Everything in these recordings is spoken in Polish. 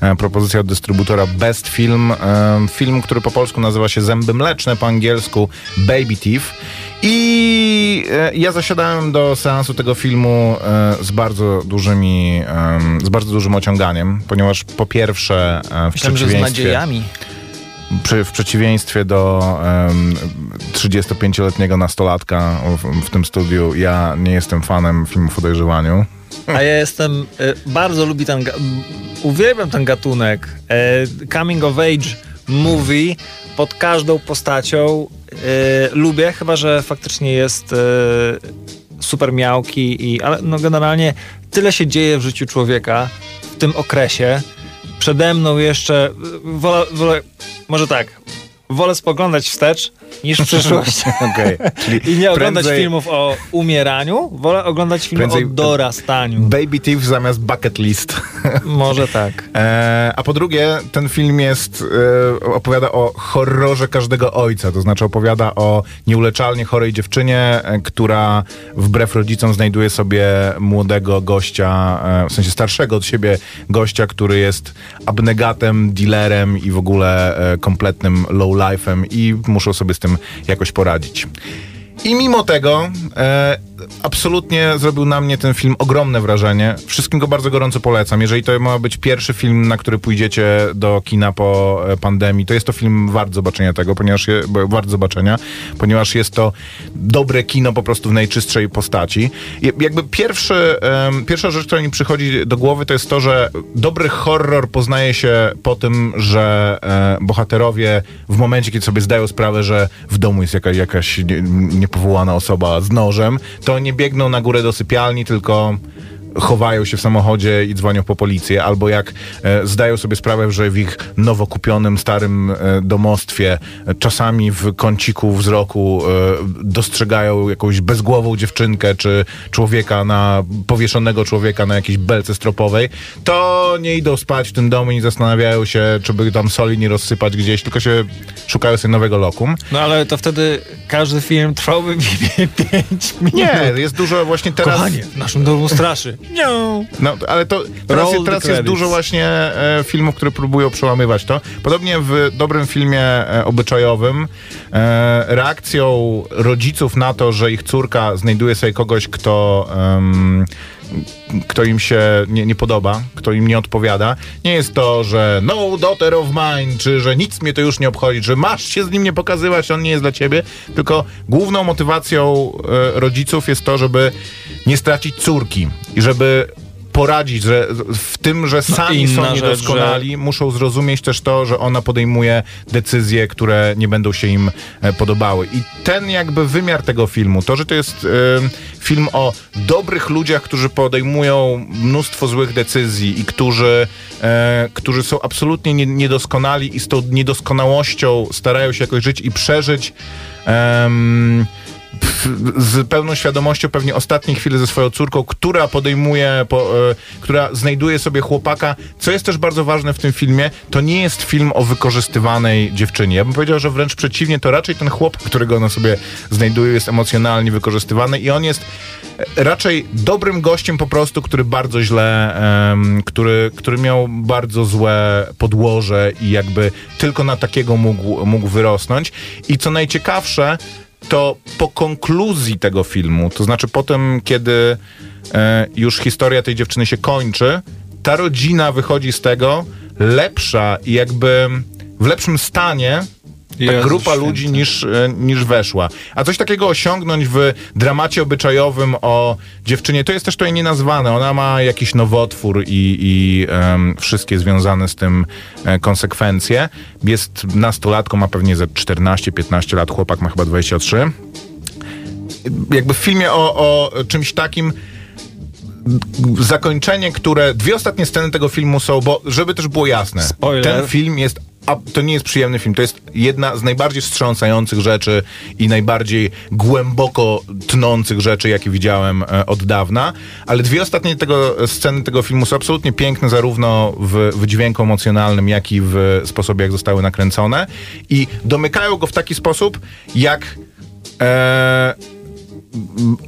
e, propozycja od dystrybutora Best Film. E, film, który po polsku nazywa się Zęby Mleczne, po angielsku Baby Thief. I e, ja zasiadałem do seansu tego filmu z bardzo dużymi, z bardzo dużym ociąganiem, ponieważ po pierwsze w Myślałem, że z przeciwieństwie nadziejami. przy, w przeciwieństwie do um, 35-letniego nastolatka w, w tym studiu, ja nie jestem fanem filmów o dojrzewaniu. A ja jestem, y, bardzo lubię ten, uwielbiam ten gatunek. Y, coming of age movie pod każdą postacią y, lubię, chyba że faktycznie jest super miałki, i, ale no generalnie tyle się dzieje w życiu człowieka w tym okresie. Przede mną jeszcze, wolę, wolę, może tak, wolę spoglądać wstecz niż w. Czyli I nie oglądać prędzej filmów o umieraniu, wolę oglądać filmy Prędzej- o dorastaniu. Baby Thief zamiast Bucket List. Może tak. E, a po drugie, ten film jest, e, opowiada o horrorze każdego ojca, to znaczy opowiada o nieuleczalnie chorej dziewczynie, e, która wbrew rodzicom znajduje sobie młodego gościa, e, w sensie starszego od siebie gościa, który jest abnegatem, dealerem i w ogóle e, kompletnym low-life'em i muszą sobie z tym jakoś poradzić. I mimo tego e, absolutnie zrobił na mnie ten film ogromne wrażenie. Wszystkim go bardzo gorąco polecam. Jeżeli to ma być pierwszy film, na który pójdziecie do kina po e, pandemii, to jest to film wart zobaczenia tego, ponieważ je, wart zobaczenia, ponieważ jest to dobre kino po prostu w najczystszej postaci. Jakby pierwszy, em, pierwsza rzecz, która mi przychodzi do głowy, to jest to, że dobry horror poznaje się po tym, że e, bohaterowie w momencie, kiedy sobie zdają sprawę, że w domu jest jakaś, jakaś nie, niepowołana osoba z nożem, to nie biegną na górę do sypialni, tylko chowają się w samochodzie i dzwonią po policję, albo jak e, zdają sobie sprawę, że w ich nowo kupionym starym e, domostwie e, czasami w kąciku wzroku dostrzegają jakąś bezgłową dziewczynkę, czy człowieka na, powieszonego człowieka na jakiejś belce stropowej, to nie idą spać w tym domu i nie zastanawiają się, czy by tam soli nie rozsypać gdzieś, tylko się szukają sobie nowego lokum. No ale to wtedy każdy film trwałby 5 minut. Nie, jest dużo właśnie teraz... Kochanie, w naszym domu straszy. Nie. No, ale to teraz, Roll teraz jest dużo właśnie e, filmów, które próbują przełamywać to. Podobnie w dobrym filmie e, obyczajowym e, reakcją rodziców na to, że ich córka znajduje sobie kogoś, kto... kto im się nie, nie podoba, kto im nie odpowiada. Nie jest to, że no daughter of mine, czy że nic mnie to już nie obchodzi, że masz się z nim nie pokazywać, on nie jest dla ciebie, tylko główną motywacją e, rodziców jest to, żeby nie stracić córki i żeby poradzić że w tym, że sami inna są niedoskonali, muszą zrozumieć też to, że ona podejmuje decyzje, które nie będą się im e, podobały. I ten jakby wymiar tego filmu, to, że to jest e, film o dobrych ludziach, którzy podejmują mnóstwo złych decyzji i którzy, e, którzy są absolutnie nie, niedoskonali i z tą niedoskonałością starają się jakoś żyć i przeżyć z pełną świadomością pewnie ostatniej chwili ze swoją córką, która podejmuje, po, e, która znajduje sobie chłopaka. Co jest też bardzo ważne w tym filmie, to nie jest film o wykorzystywanej dziewczynie. Ja bym powiedział, że wręcz przeciwnie, to raczej ten chłopak, którego ona sobie znajduje, jest emocjonalnie wykorzystywany i on jest e, raczej dobrym gościem po prostu, który bardzo źle, em, który, który miał bardzo złe podłoże i jakby tylko na takiego mógł, mógł wyrosnąć. I co najciekawsze, to po konkluzji tego filmu, to znaczy po tym, kiedy e, już historia tej dziewczyny się kończy, ta rodzina wychodzi z tego lepsza i jakby w lepszym stanie ta Jezu grupa święty. ludzi niż, e, niż weszła. A coś takiego osiągnąć w dramacie obyczajowym o dziewczynie, to jest też tutaj nienazwane. Ona ma jakiś nowotwór i, i em, wszystkie związane z tym e, konsekwencje. Jest nastolatką, ma pewnie ze 14-15 lat, chłopak ma chyba 23. Jakby w filmie o, o czymś takim zakończenie, które. Dwie ostatnie sceny tego filmu są, bo żeby też było jasne, Spoiler. ten film jest. A to nie jest przyjemny film, to jest jedna z najbardziej wstrząsających rzeczy i najbardziej głęboko tnących rzeczy, jakie widziałem e, od dawna. Ale dwie ostatnie tego, sceny tego filmu są absolutnie piękne, zarówno w, w dźwięku emocjonalnym, jak i w sposobie, jak zostały nakręcone. I domykają go w taki sposób, jak. E,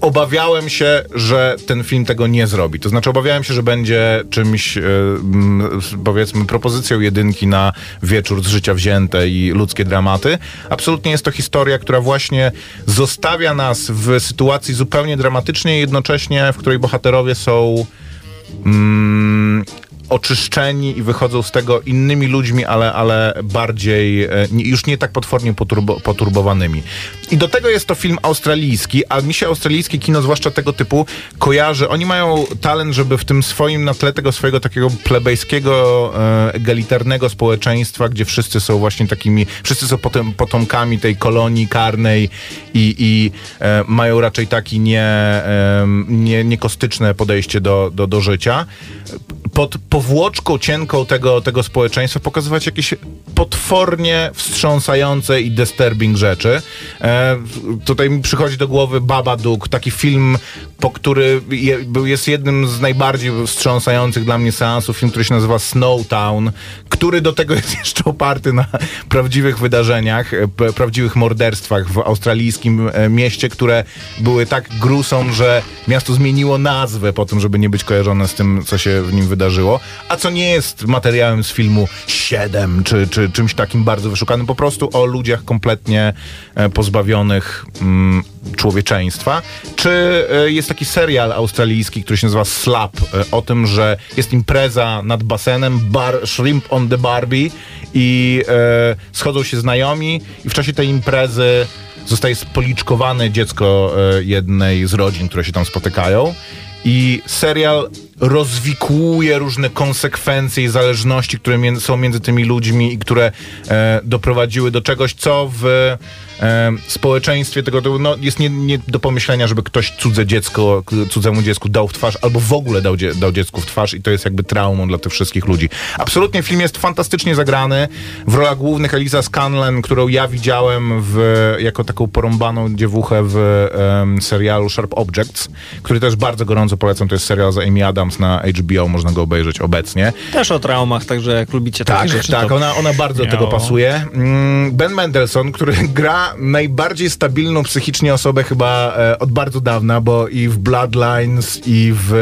obawiałem się, że ten film tego nie zrobi. To znaczy obawiałem się, że będzie czymś, e, powiedzmy, propozycją jedynki na wieczór z życia wzięte i ludzkie dramaty. Absolutnie jest to historia, która właśnie zostawia nas w sytuacji zupełnie dramatycznej, jednocześnie w której bohaterowie są mm, oczyszczeni i wychodzą z tego innymi ludźmi, ale, ale bardziej, e, już nie tak potwornie poturbo, poturbowanymi. I do tego jest to film australijski, a mi się australijskie kino, zwłaszcza tego typu, kojarzy. Oni mają talent, żeby w tym swoim, na tle tego swojego takiego plebejskiego, e, egalitarnego społeczeństwa, gdzie wszyscy są właśnie takimi, wszyscy są potem, potomkami tej kolonii karnej i, i e, mają raczej taki nie, e, nie, niekostyczne podejście do, do, do życia. Pod, powłoczką cienką tego, tego społeczeństwa pokazywać jakieś potwornie wstrząsające i disturbing rzeczy. E, tutaj mi przychodzi do głowy Babadook, taki film, po który je, jest jednym z najbardziej wstrząsających dla mnie seansów, film, który się nazywa Snowtown, który do tego jest jeszcze oparty na prawdziwych wydarzeniach, e, prawdziwych morderstwach w australijskim e, mieście, które były tak grusą, że miasto zmieniło nazwę po tym, żeby nie być kojarzone z tym, co się w nim wydarzyło a co nie jest materiałem z filmu 7 czy, czy czymś takim bardzo wyszukanym, po prostu o ludziach kompletnie e, pozbawionych mm, człowieczeństwa. Czy e, jest taki serial australijski, który się nazywa Slap, e, o tym, że jest impreza nad basenem, bar, Shrimp on the Barbie i e, schodzą się znajomi i w czasie tej imprezy zostaje spoliczkowane dziecko jednej z rodzin, które się tam spotykają i serial rozwikłuje różne konsekwencje i zależności, które są między tymi ludźmi i które e, doprowadziły do czegoś, co w e, społeczeństwie tego no, jest nie, nie, do pomyślenia, żeby ktoś cudze dziecko, cudzemu dziecku dał w twarz, albo w ogóle dał, dał dziecku w twarz i to jest jakby traumą dla tych wszystkich ludzi. Absolutnie film jest fantastycznie zagrany. W rolach głównych Eliza Scanlon, którą ja widziałem w, jako taką porąbaną dziewuchę w serialu Sharp Objects, który też bardzo gorąco polecam. To jest serial za Amy Adams na HBO, można go obejrzeć obecnie. Też o traumach, także jak lubicie tak, takie rzeczy, Tak, ona, ona bardzo do tego pasuje. Mm, ben Mendelssohn, który gra najbardziej stabilną psychicznie osobę chyba e, od bardzo dawna, bo i w Bloodlines, i w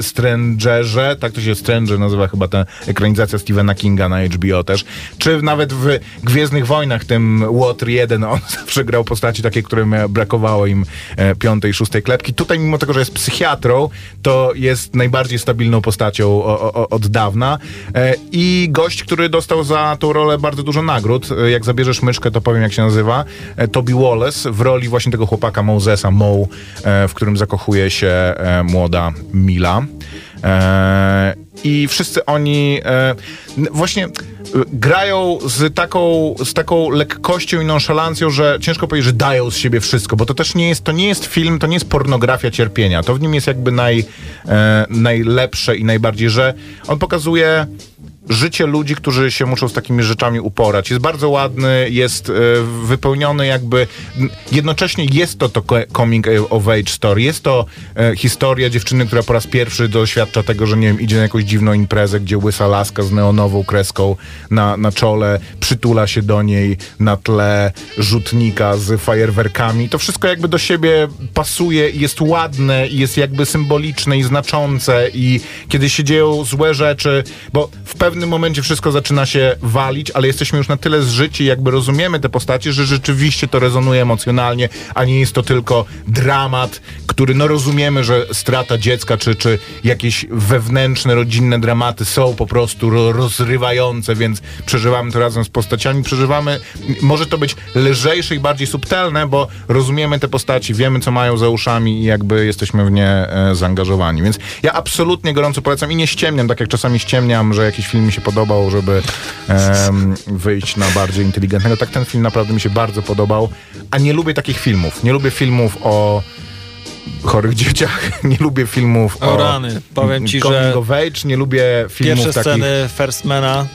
Strangerze, tak to się Stranger nazywa chyba ta ekranizacja Stephena Kinga na HBO też, czy nawet w Gwiezdnych Wojnach, tym Water 1, on zawsze grał postaci takie, którym brakowało im e, piątej, szóstej klepki. Tutaj mimo tego, że jest psychiatrą, to jest najbardziej stabilną postacią o, o, od dawna e, i gość, który dostał za tą rolę bardzo dużo nagród. E, jak zabierzesz myszkę, to powiem jak się nazywa. E, Toby Wallace w roli właśnie tego chłopaka Mosesa, Mo, e, w którym zakochuje się e, młoda Mila. I wszyscy oni właśnie grają z taką, z taką lekkością i nonszalancją, że ciężko powiedzieć, że dają z siebie wszystko, bo to też nie jest, to nie jest film, to nie jest pornografia cierpienia. To w nim jest jakby naj, najlepsze i najbardziej, że on pokazuje życie ludzi, którzy się muszą z takimi rzeczami uporać. Jest bardzo ładny, jest e, wypełniony jakby, jednocześnie jest to to coming of age story, jest to e, historia dziewczyny, która po raz pierwszy doświadcza tego, że nie wiem, idzie na jakąś dziwną imprezę, gdzie łysa laska z neonową kreską na, na czole, przytula się do niej na tle rzutnika z fajerwerkami. To wszystko jakby do siebie pasuje i jest ładne i jest jakby symboliczne i znaczące i kiedy się dzieją złe rzeczy, bo w pewnym pewnym momencie wszystko zaczyna się walić, ale jesteśmy już na tyle zżyci, jakby rozumiemy te postacie, że rzeczywiście to rezonuje emocjonalnie, a nie jest to tylko dramat, który no rozumiemy, że strata dziecka czy, czy jakieś wewnętrzne, rodzinne dramaty są po prostu rozrywające, więc przeżywamy to razem z postaciami, przeżywamy, może to być lżejsze i bardziej subtelne, bo rozumiemy te postaci, wiemy co mają za uszami i jakby jesteśmy w nie e, zaangażowani. Więc ja absolutnie gorąco polecam i nie ściemniam, tak jak czasami ściemniam, że jakiś film mi się podobał, żeby um, wyjść na bardziej inteligentnego. Tak ten film naprawdę mi się bardzo podobał, a nie lubię takich filmów. Nie lubię filmów o chorych dzieciach, nie lubię filmów o, o rany. Powiem ci, że age, nie lubię filmów pierwsze takich... sceny Firstmana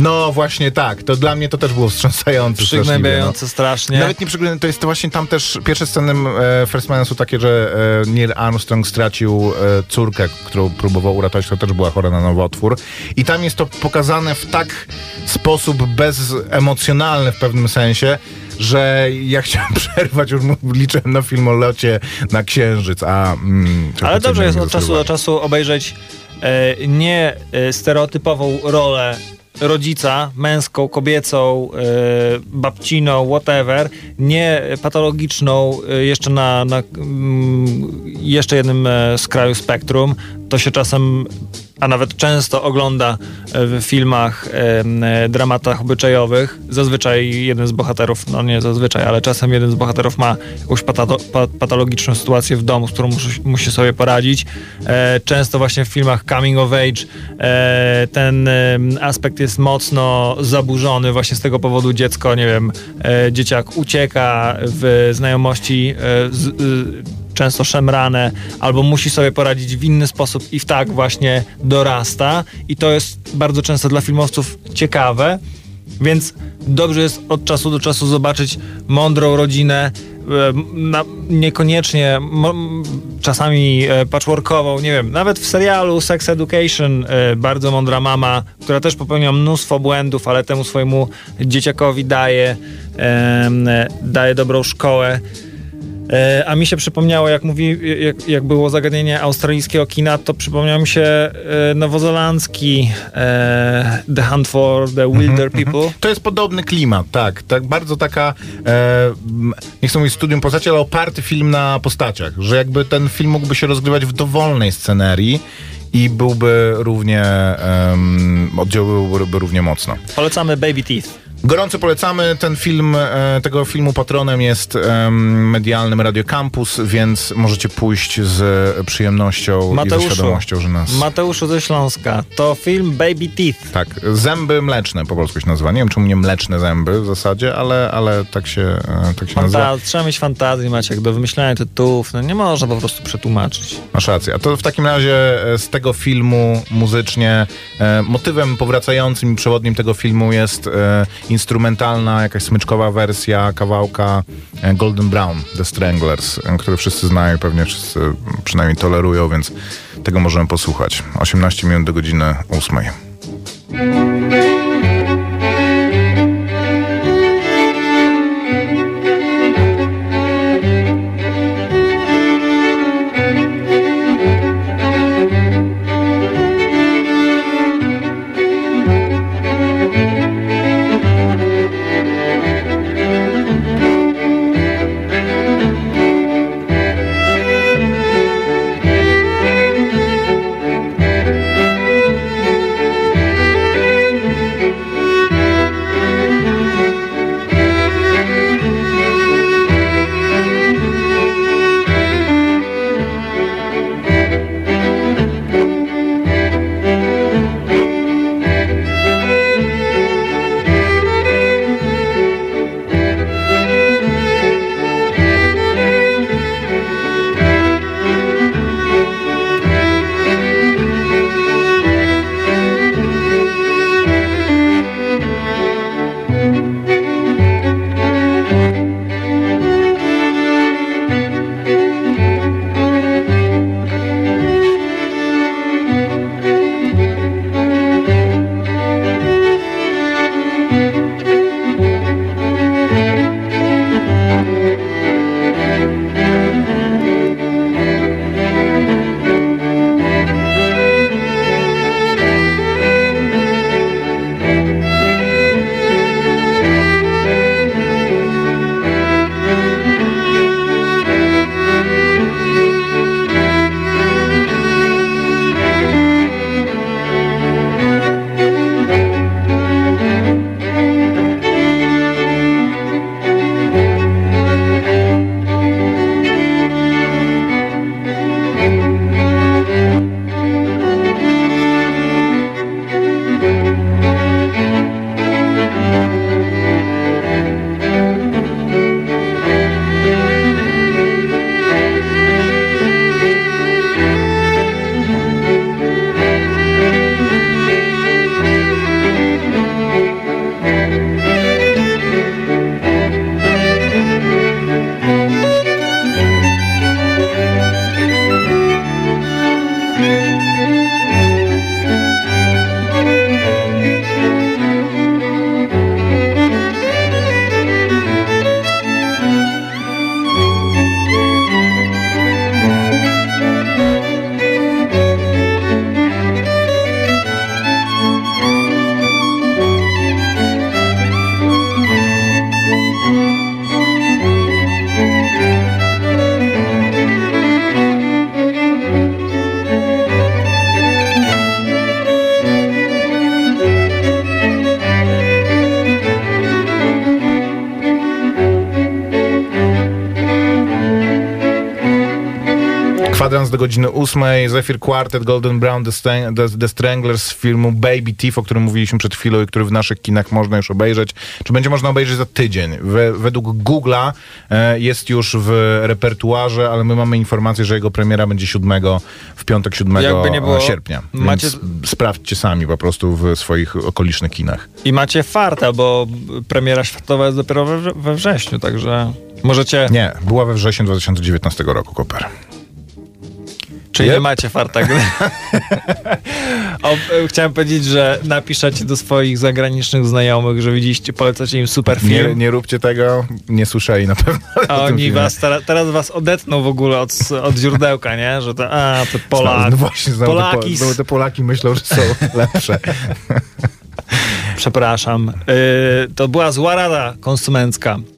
No właśnie tak, to dla mnie to też było wstrząsające. Przygnębiające strasznie. Nawet nie przygnębiające, to jest to właśnie tam też pierwsze sceny e, First Man są takie, że e, Neil Armstrong stracił e, córkę, którą próbował uratować, która też była chora na nowotwór. I tam jest to pokazane w tak sposób bezemocjonalny w pewnym sensie, że ja chciałem przerwać, już liczyłem na film o locie na Księżyc, a... Mm, Ale dobrze jest od czasu do czasu obejrzeć e, nie e, stereotypową rolę rodzica, męską, kobiecą, e, babciną, whatever, nie patologiczną e, jeszcze na, na mm, jeszcze jednym e, skraju spektrum. To się czasem a nawet często ogląda e, w filmach, e, dramatach obyczajowych. Zazwyczaj jeden z bohaterów, no nie zazwyczaj, ale czasem jeden z bohaterów ma jakąś pato, patologiczną sytuację w domu, z którą musi, musi sobie poradzić. E, często właśnie w filmach coming of age ten aspekt jest mocno zaburzony. Właśnie z tego powodu dziecko, nie wiem, dzieciak ucieka w znajomości z, często szemrane, albo musi sobie poradzić w inny sposób i w tak właśnie dorasta. I to jest bardzo często dla filmowców ciekawe. Więc dobrze jest od czasu do czasu zobaczyć mądrą rodzinę, e, na, niekoniecznie czasami e, patchworkową, nie wiem, nawet w serialu Sex Education e, bardzo mądra mama, która też popełnia mnóstwo błędów, ale temu swojemu dzieciakowi daje, daje dobrą szkołę. E, a mi się przypomniało, jak mówi, jak, jak było zagadnienie australijskiego kina, to przypomniał mi się e, nowozelandzki e, The Hunt for the mhm, Wilder mm -hmm, People. To jest podobny klimat, tak. tak bardzo taka, e, nie chcę mówić studium postaci, ale oparty film na postaciach, że jakby ten film mógłby się rozgrywać w dowolnej scenerii i byłby równie, um, oddziaływałby równie mocno. Polecamy Baby Teeth. Gorąco polecamy ten film. E, tego filmu patronem jest medialnym Radio Campus, więc możecie pójść z przyjemnością Mateuszu, i ze świadomością, że nas... Mateuszu ze Śląska. To film Baby Teeth. Tak, zęby mleczne po polsku się nazywa. Nie wiem, czemu nie mleczne zęby w zasadzie, ale, ale tak się, e, tak się Fanta nazywa. Trzeba mieć fantazję, Maciek, do wymyślania tytułów. No nie można po prostu przetłumaczyć. Masz rację. A to w takim razie e, z tego filmu muzycznie motywem powracającym i przewodnim tego filmu jest instrumentalna, jakaś smyczkowa wersja kawałka e, Golden Brown, The Stranglers, e, który wszyscy znają i pewnie wszyscy przynajmniej tolerują, więc tego możemy posłuchać. 18 minut do godziny 8. Kwadrans do godziny 8, Zephyr Quartet, Golden Brown, The, Stang- The, The Stranglers z filmu Baby Thief, o którym mówiliśmy przed chwilą i który w naszych kinach można już obejrzeć. Czy będzie można obejrzeć za tydzień? We, według Google'a e, jest już w repertuarze, ale my mamy informację, że jego premiera będzie 7, w piątek 7 Jakby nie było, sierpnia. macie- sprawdźcie sami po prostu w swoich okolicznych kinach. I macie farta, bo premiera światowa jest dopiero we, we wrześniu, także możecie... Nie, była we wrześniu 2019 roku, Koper. Czyli Yep. nie macie farta gry. o, e, chciałem powiedzieć, że napiszecie do swoich zagranicznych znajomych, że widzieliście, polecacie im super Nie, film. nie róbcie tego, nie słyszeli na pewno. A oni was teraz, teraz was odetną w ogóle od, od źródełka, nie? Że to, a, to Polak. No właśnie, znowu te, po, Polaki. te Polaki myślą, że są lepsze. Przepraszam. Yy, to była zła rada konsumencka.